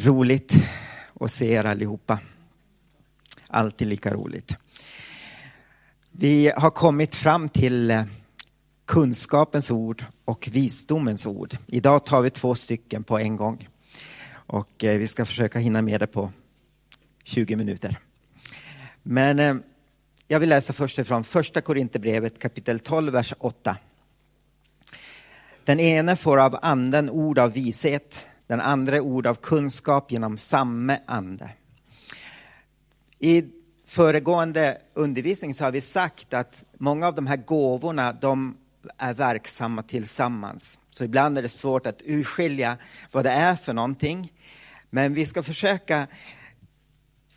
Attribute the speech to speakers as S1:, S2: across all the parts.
S1: Roligt att se er allihopa. Alltid lika roligt. Vi har kommit fram till eh, kunskapens ord och visdomens ord. Idag tar vi två stycken på en gång. Och eh, vi ska försöka hinna med det på 20 minuter. Men eh, jag vill läsa först ifrån första Korinthierbrevet kapitel 12, vers 8. Den ene får av anden ord av vishet, den andra ord av kunskap genom samme ande. I föregående undervisning så har vi sagt att många av de här gåvorna, de är verksamma tillsammans. Så ibland är det svårt att urskilja vad det är för någonting. Men vi ska försöka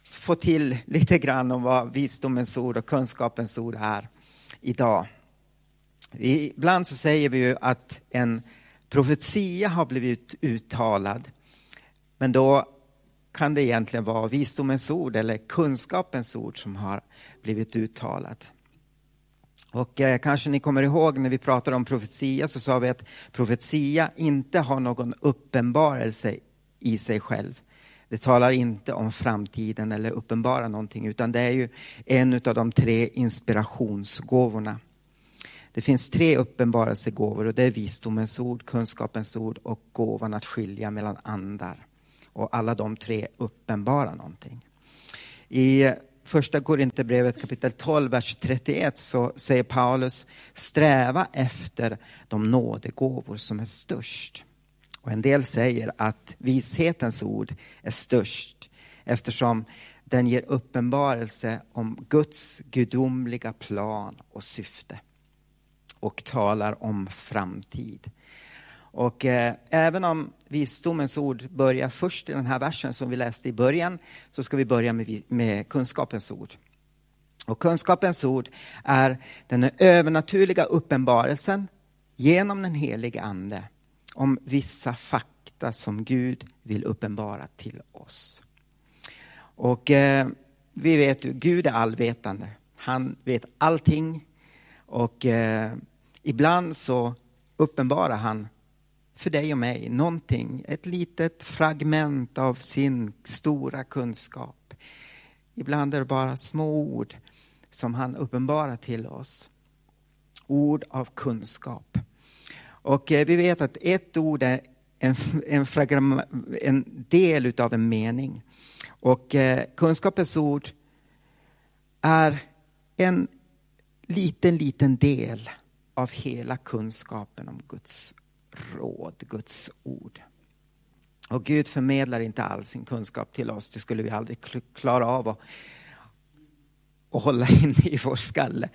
S1: få till lite grann om vad visdomens ord och kunskapens ord är idag. Ibland så säger vi ju att en profetia har blivit uttalad. Men då kan det egentligen vara visdomens ord eller kunskapens ord som har blivit uttalat. Och eh, kanske ni kommer ihåg när vi pratade om profetia så sa vi att profetia inte har någon uppenbarelse i sig själv. Det talar inte om framtiden eller uppenbara någonting utan det är ju en av de tre inspirationsgåvorna. Det finns tre uppenbarelsegåvor och det är visdomens ord, kunskapens ord och gåvan att skilja mellan andar. Och alla de tre uppenbarar någonting. I första Korinthierbrevet kapitel 12, vers 31 så säger Paulus sträva efter de nådegåvor som är störst. Och en del säger att vishetens ord är störst eftersom den ger uppenbarelse om Guds gudomliga plan och syfte och talar om framtid. Och eh, även om visdomens ord börjar först i den här versen som vi läste i början, så ska vi börja med, med kunskapens ord. Och kunskapens ord är den övernaturliga uppenbarelsen genom den helige Ande om vissa fakta som Gud vill uppenbara till oss. Och eh, vi vet ju, Gud är allvetande. Han vet allting och eh, ibland så uppenbarar han för dig och mig någonting, ett litet fragment av sin stora kunskap. Ibland är det bara små ord som han uppenbarar till oss. Ord av kunskap. Och eh, vi vet att ett ord är en, en, fragram, en del utav en mening. Och eh, kunskapens ord är en liten, liten del av hela kunskapen om Guds råd, Guds ord. Och Gud förmedlar inte all sin kunskap till oss, det skulle vi aldrig klara av att, att hålla inne i vår skalle.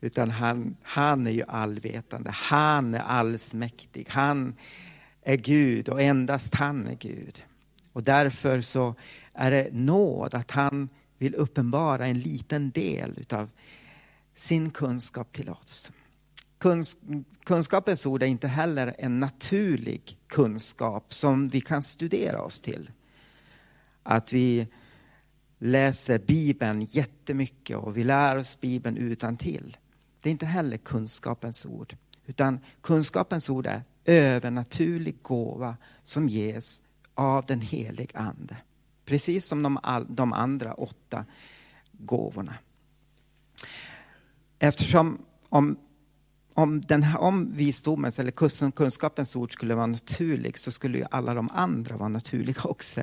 S1: Utan han, han är ju allvetande, han är allsmäktig, han är Gud och endast han är Gud. Och därför så är det nåd att han vill uppenbara en liten del utav sin kunskap till oss. Kunsk kunskapens ord är inte heller en naturlig kunskap som vi kan studera oss till. Att vi läser Bibeln jättemycket och vi lär oss Bibeln utan till. Det är inte heller kunskapens ord. Utan kunskapens ord är övernaturlig gåva som ges av den helige Ande. Precis som de, all, de andra åtta gåvorna. Eftersom om om, den här, om visdomens eller kunskapens ord skulle vara naturlig så skulle ju alla de andra vara naturliga också.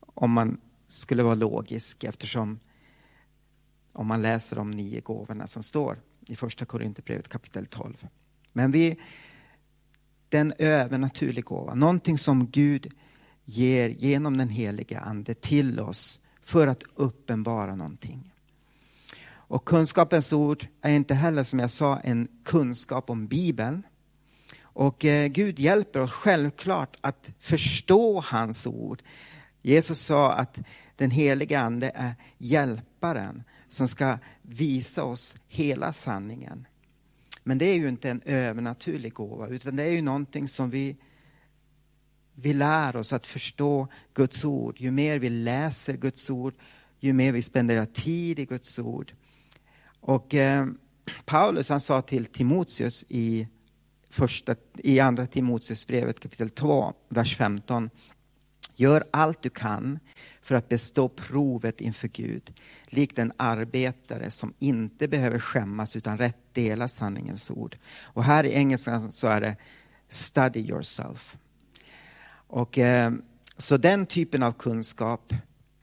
S1: Om man skulle vara logisk eftersom om man läser de nio gåvorna som står i första Korinthierbrevet kapitel 12. Men vi, den övernaturlig gåva, någonting som Gud ger genom den heliga Ande till oss för att uppenbara någonting. Och kunskapens ord är inte heller, som jag sa, en kunskap om Bibeln. Och eh, Gud hjälper oss självklart att förstå hans ord. Jesus sa att den heliga Ande är hjälparen som ska visa oss hela sanningen. Men det är ju inte en övernaturlig gåva, utan det är ju någonting som vi, vi lär oss att förstå Guds ord. Ju mer vi läser Guds ord, ju mer vi spenderar tid i Guds ord, och eh, Paulus han sa till Timoteus i, första, i andra Timoteusbrevet kapitel 2, vers 15. Gör allt du kan för att bestå provet inför Gud, likt en arbetare som inte behöver skämmas utan rätt dela sanningens ord. Och här i engelskan så är det study yourself. Och, eh, så den typen av kunskap,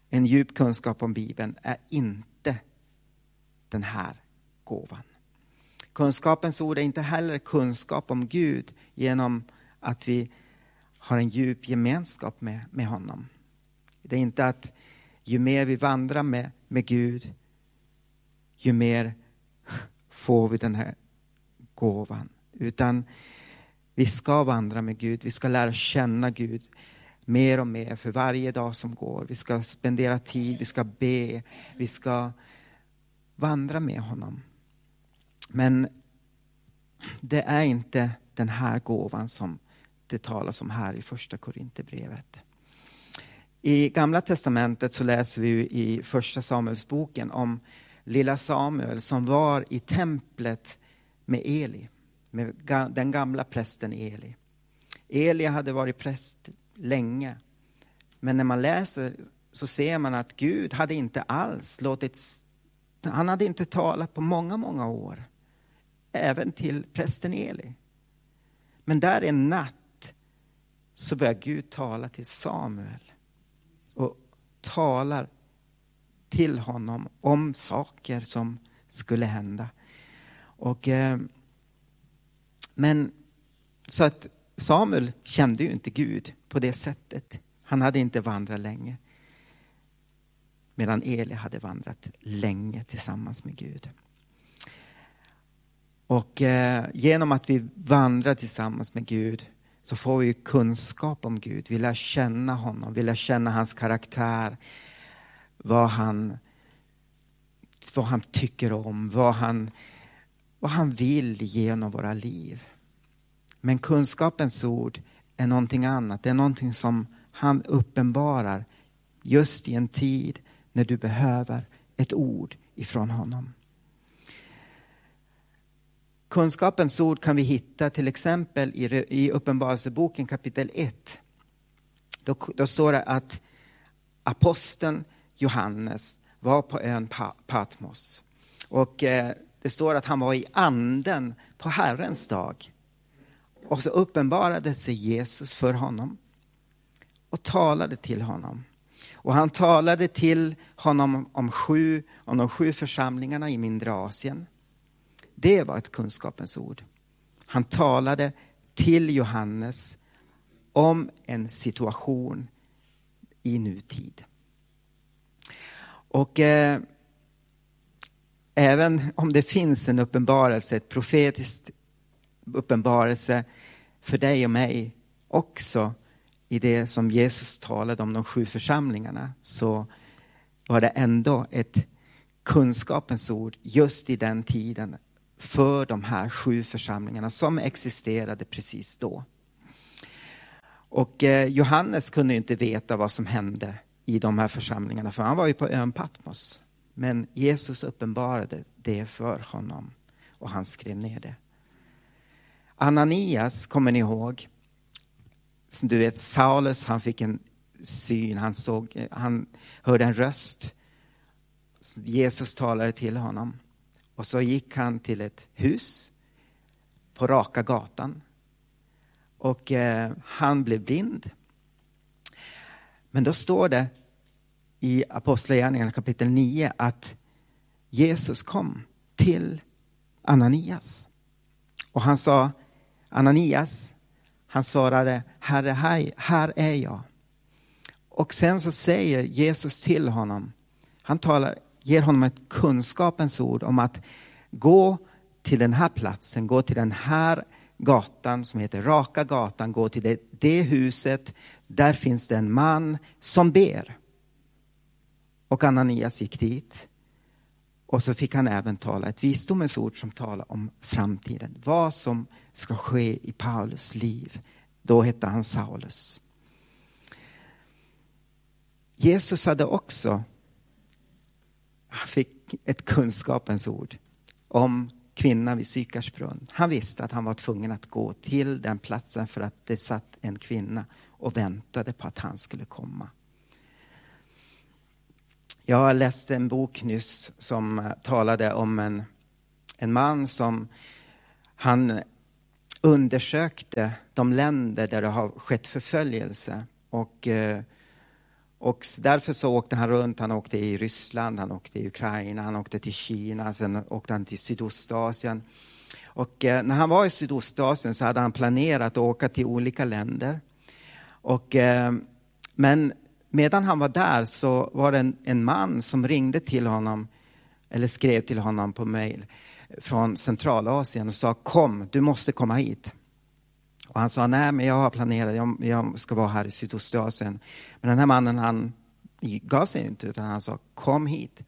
S1: en djup kunskap om Bibeln, är inte den här gåvan. Kunskapens ord är inte heller kunskap om Gud genom att vi har en djup gemenskap med, med honom. Det är inte att ju mer vi vandrar med, med Gud, ju mer får vi den här gåvan. Utan vi ska vandra med Gud, vi ska lära känna Gud mer och mer för varje dag som går. Vi ska spendera tid, vi ska be, vi ska vandra med honom. Men det är inte den här gåvan som det talas om här i första Korinthierbrevet. I Gamla Testamentet så läser vi i första Samuelsboken om lilla Samuel som var i templet med Eli, med den gamla prästen Eli. Eli hade varit präst länge, men när man läser så ser man att Gud hade inte alls låtit, han hade inte talat på många, många år, även till prästen Eli. Men där en natt så börjar Gud tala till Samuel och talar till honom om saker som skulle hända. Och, eh, men så att Samuel kände ju inte Gud på det sättet. Han hade inte vandrat länge. Medan Eli hade vandrat länge tillsammans med Gud. Och eh, genom att vi vandrar tillsammans med Gud så får vi kunskap om Gud. Vi lär känna honom, vi lär känna hans karaktär, vad han, vad han tycker om, vad han, vad han vill genom våra liv. Men kunskapens ord är någonting annat. Det är någonting som han uppenbarar just i en tid när du behöver ett ord ifrån honom. Kunskapens ord kan vi hitta till exempel i, i Uppenbarelseboken kapitel 1. Då, då står det att aposteln Johannes var på ön Patmos. Och eh, det står att han var i anden på Herrens dag. Och så uppenbarade sig Jesus för honom och talade till honom. Och han talade till honom om, sju, om de sju församlingarna i mindre Asien. Det var ett kunskapens ord. Han talade till Johannes om en situation i nutid. Och eh, även om det finns en uppenbarelse, ett profetiskt uppenbarelse för dig och mig också i det som Jesus talade om de sju församlingarna så var det ändå ett kunskapens ord just i den tiden för de här sju församlingarna som existerade precis då. Och eh, Johannes kunde inte veta vad som hände i de här församlingarna, för han var ju på ön Patmos. Men Jesus uppenbarade det för honom och han skrev ner det. Ananias, kommer ni ihåg? Du vet, Saulus, han fick en syn, han, såg, han hörde en röst. Jesus talade till honom. Och så gick han till ett hus på raka gatan. Och eh, han blev blind. Men då står det i Apostlagärningarna kapitel 9 att Jesus kom till Ananias. Och han sa, Ananias, han svarade, Herre, här, här är jag. Och sen så säger Jesus till honom, han talar ger honom ett kunskapens ord om att gå till den här platsen, gå till den här gatan som heter Raka gatan, gå till det, det huset. Där finns det en man som ber. Och Ananias gick dit. Och så fick han även tala ett visdomens ord som talar om framtiden. Vad som ska ske i Paulus liv. Då hette han Saulus. Jesus hade också han fick ett kunskapens ord om kvinnan vid Sykarsbrunn. Han visste att han var tvungen att gå till den platsen för att det satt en kvinna och väntade på att han skulle komma. Jag läste en bok nyss som eh, talade om en, en man som han undersökte de länder där det har skett förföljelse. Och, eh, och därför så åkte han runt. Han åkte i Ryssland, han åkte i Ukraina, han åkte till Kina, sen åkte han till Sydostasien. Och eh, när han var i Sydostasien så hade han planerat att åka till olika länder. Och, men medan han var där så var det en, en man som ringde till honom, eller skrev till honom på mail från Centralasien och sa kom, du måste komma hit. Och han sa nej, men jag har planerat, jag, jag ska vara här i Sydostasien. Men den här mannen han gav sig inte, utan han sa kom hit.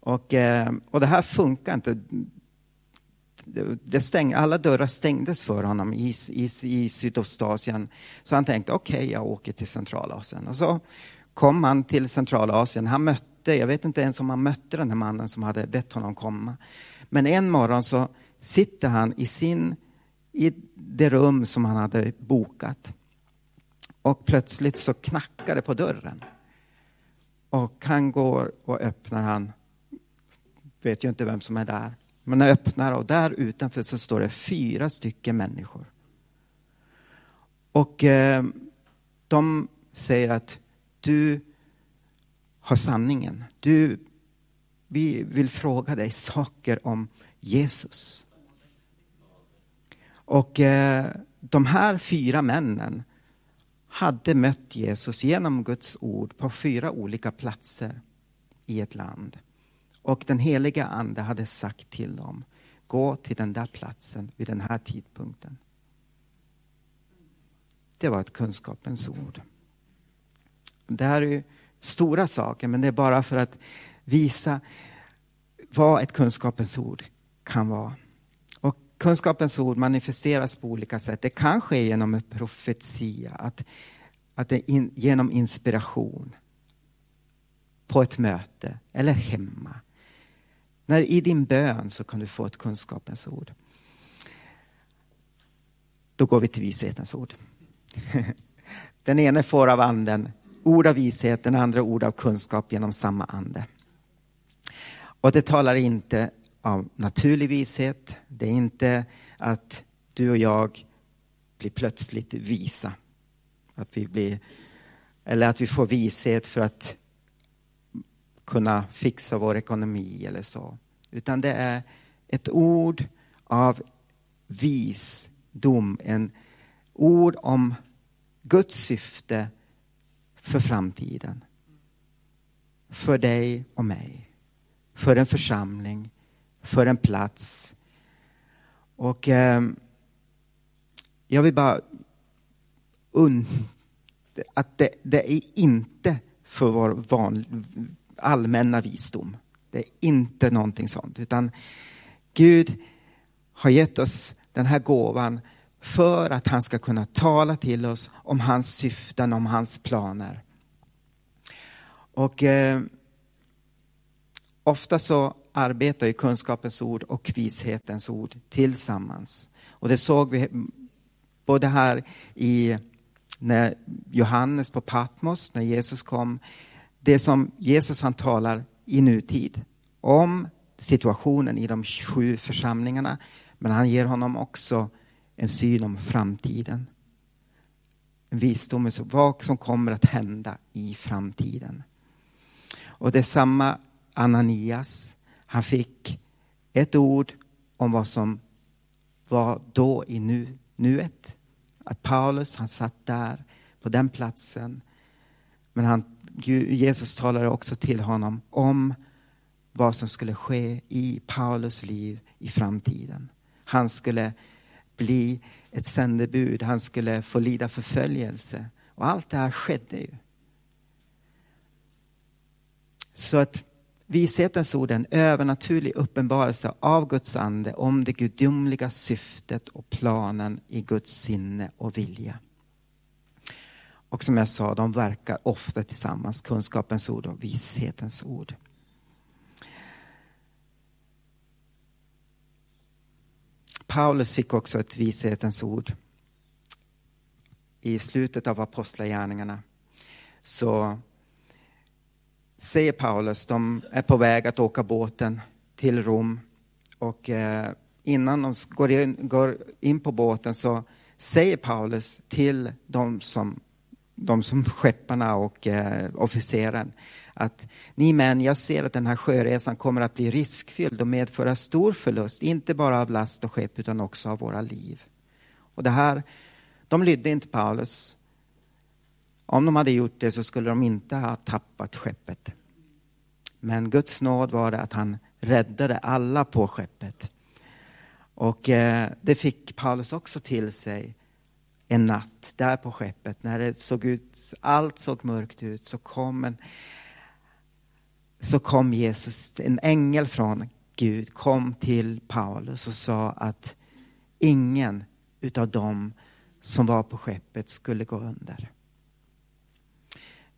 S1: Och, eh, och det här funkar inte det stäng, alla dörrar stängdes för honom i, i, i Sydostasien. Så han tänkte, okej, okay, jag åker till Centralasien. Och så kom han till Centralasien. Han mötte, jag vet inte ens om han mötte den här mannen som hade bett honom komma. Men en morgon så sitter han i, sin, i det rum som han hade bokat. Och plötsligt så knackar det på dörren. Och han går och öppnar, han vet ju inte vem som är där. Man öppnar och där utanför så står det fyra stycken människor. Och eh, de säger att du har sanningen. Du, vi vill fråga dig saker om Jesus. Och eh, de här fyra männen hade mött Jesus genom Guds ord på fyra olika platser i ett land. Och den heliga ande hade sagt till dem, gå till den där platsen vid den här tidpunkten. Det var ett kunskapens ord. Det här är stora saker, men det är bara för att visa vad ett kunskapens ord kan vara. Och kunskapens ord manifesteras på olika sätt. Det kan ske genom en profetia, att, att det in, genom inspiration på ett möte eller hemma när I din bön så kan du få ett kunskapens ord. Då går vi till vishetens ord. Den ene får av anden ord av vishet, den andra ord av kunskap genom samma ande. Och det talar inte om naturlig vishet. Det är inte att du och jag blir plötsligt visa. Att vi blir, eller att vi får vishet för att kunna fixa vår ekonomi eller så. Utan det är ett ord av visdom, en ord om Guds syfte för framtiden. För dig och mig. För en församling, för en plats. Och eh, jag vill bara att det, det, är inte för vår van, allmänna visdom. Det är inte någonting sånt, utan Gud har gett oss den här gåvan för att han ska kunna tala till oss om hans syften, om hans planer. Och eh, ofta så arbetar ju kunskapens ord och vishetens ord tillsammans. Och det såg vi både här i när Johannes på Patmos, när Jesus kom, det som Jesus han talar i nutid om situationen i de sju församlingarna. Men han ger honom också en syn om framtiden. En visdom om vad som kommer att hända i framtiden. Och det är samma Ananias. Han fick ett ord om vad som var då i nu, nuet. Att Paulus, han satt där på den platsen. Men han Jesus talade också till honom om vad som skulle ske i Paulus liv i framtiden. Han skulle bli ett sändebud, han skulle få lida förföljelse. Och allt det här skedde ju. Så att vishetens ord är en övernaturlig uppenbarelse av Guds ande om det gudomliga syftet och planen i Guds sinne och vilja. Och som jag sa, de verkar ofta tillsammans, kunskapens ord och vishetens ord. Paulus fick också ett vishetens ord i slutet av Apostlagärningarna så säger Paulus, de är på väg att åka båten till Rom och eh, innan de går in, går in på båten så säger Paulus till de som, de som skepparna och eh, officeren att ni män, jag ser att den här sjöresan kommer att bli riskfylld och medföra stor förlust, inte bara av last och skepp utan också av våra liv. Och det här, de lydde inte Paulus. Om de hade gjort det så skulle de inte ha tappat skeppet. Men Guds nåd var det att han räddade alla på skeppet. Och eh, det fick Paulus också till sig en natt där på skeppet. När det såg ut, allt såg mörkt ut så kom, en, så kom Jesus, en ängel från Gud, kom till Paulus och sa att ingen utav dem som var på skeppet skulle gå under.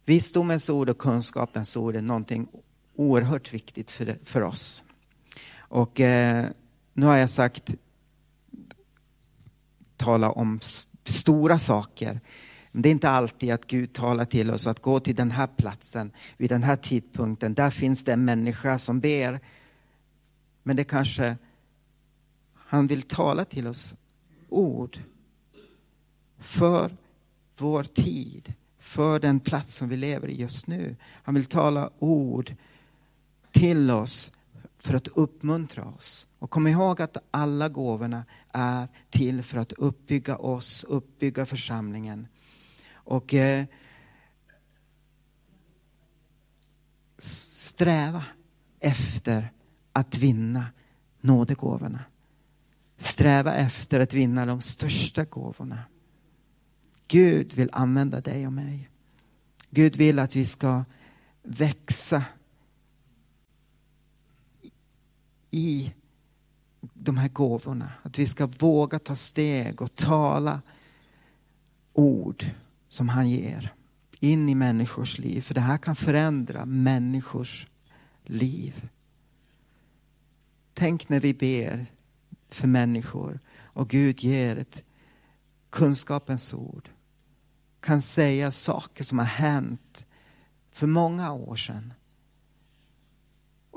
S1: Visdomens ord och kunskapens ord är någonting oerhört viktigt för, för oss. Och eh, nu har jag sagt tala om stora saker. Men det är inte alltid att Gud talar till oss att gå till den här platsen vid den här tidpunkten. Där finns det en människa som ber. Men det kanske han vill tala till oss ord för vår tid, för den plats som vi lever i just nu. Han vill tala ord till oss för att uppmuntra oss. Och kom ihåg att alla gåvorna är till för att uppbygga oss, uppbygga församlingen. Och eh, sträva efter att vinna nådegåvorna. Sträva efter att vinna de största gåvorna. Gud vill använda dig och mig. Gud vill att vi ska växa i de här gåvorna. Att vi ska våga ta steg och tala ord som han ger in i människors liv. För det här kan förändra människors liv. Tänk när vi ber för människor och Gud ger ett kunskapens ord. Kan säga saker som har hänt för många år sedan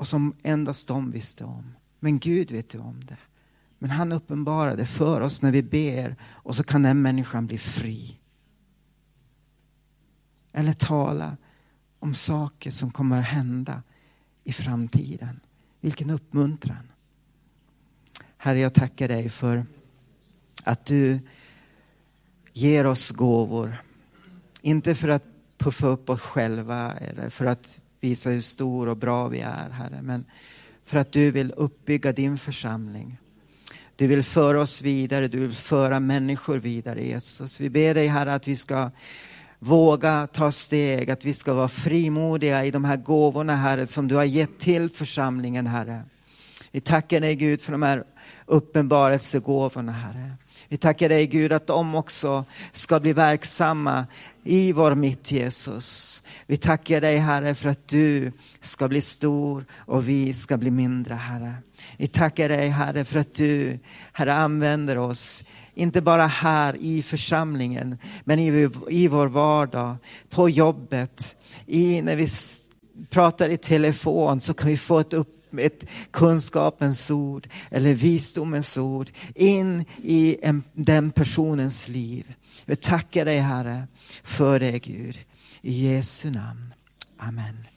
S1: och som endast de visste om. Men Gud vet ju om det. Men han uppenbarar det för oss när vi ber och så kan den människan bli fri. Eller tala om saker som kommer att hända i framtiden. Vilken uppmuntran. Herre, jag tackar dig för att du ger oss gåvor. Inte för att puffa upp oss själva eller för att visa hur stor och bra vi är, Herre. Men för att du vill uppbygga din församling. Du vill föra oss vidare, du vill föra människor vidare, Jesus. Vi ber dig, Herre, att vi ska våga ta steg, att vi ska vara frimodiga i de här gåvorna, Herre, som du har gett till församlingen, Herre. Vi tackar dig, Gud, för de här uppenbarelsegåvorna, Herre. Vi tackar dig Gud att de också ska bli verksamma i vår mitt Jesus. Vi tackar dig Herre för att du ska bli stor och vi ska bli mindre Herre. Vi tackar dig Herre för att du Herre använder oss inte bara här i församlingen, men i, i vår vardag, på jobbet, i, när vi pratar i telefon så kan vi få ett upp ett kunskapens ord eller visdomens ord in i en, den personens liv. Vi tackar dig Herre för det Gud. I Jesu namn. Amen.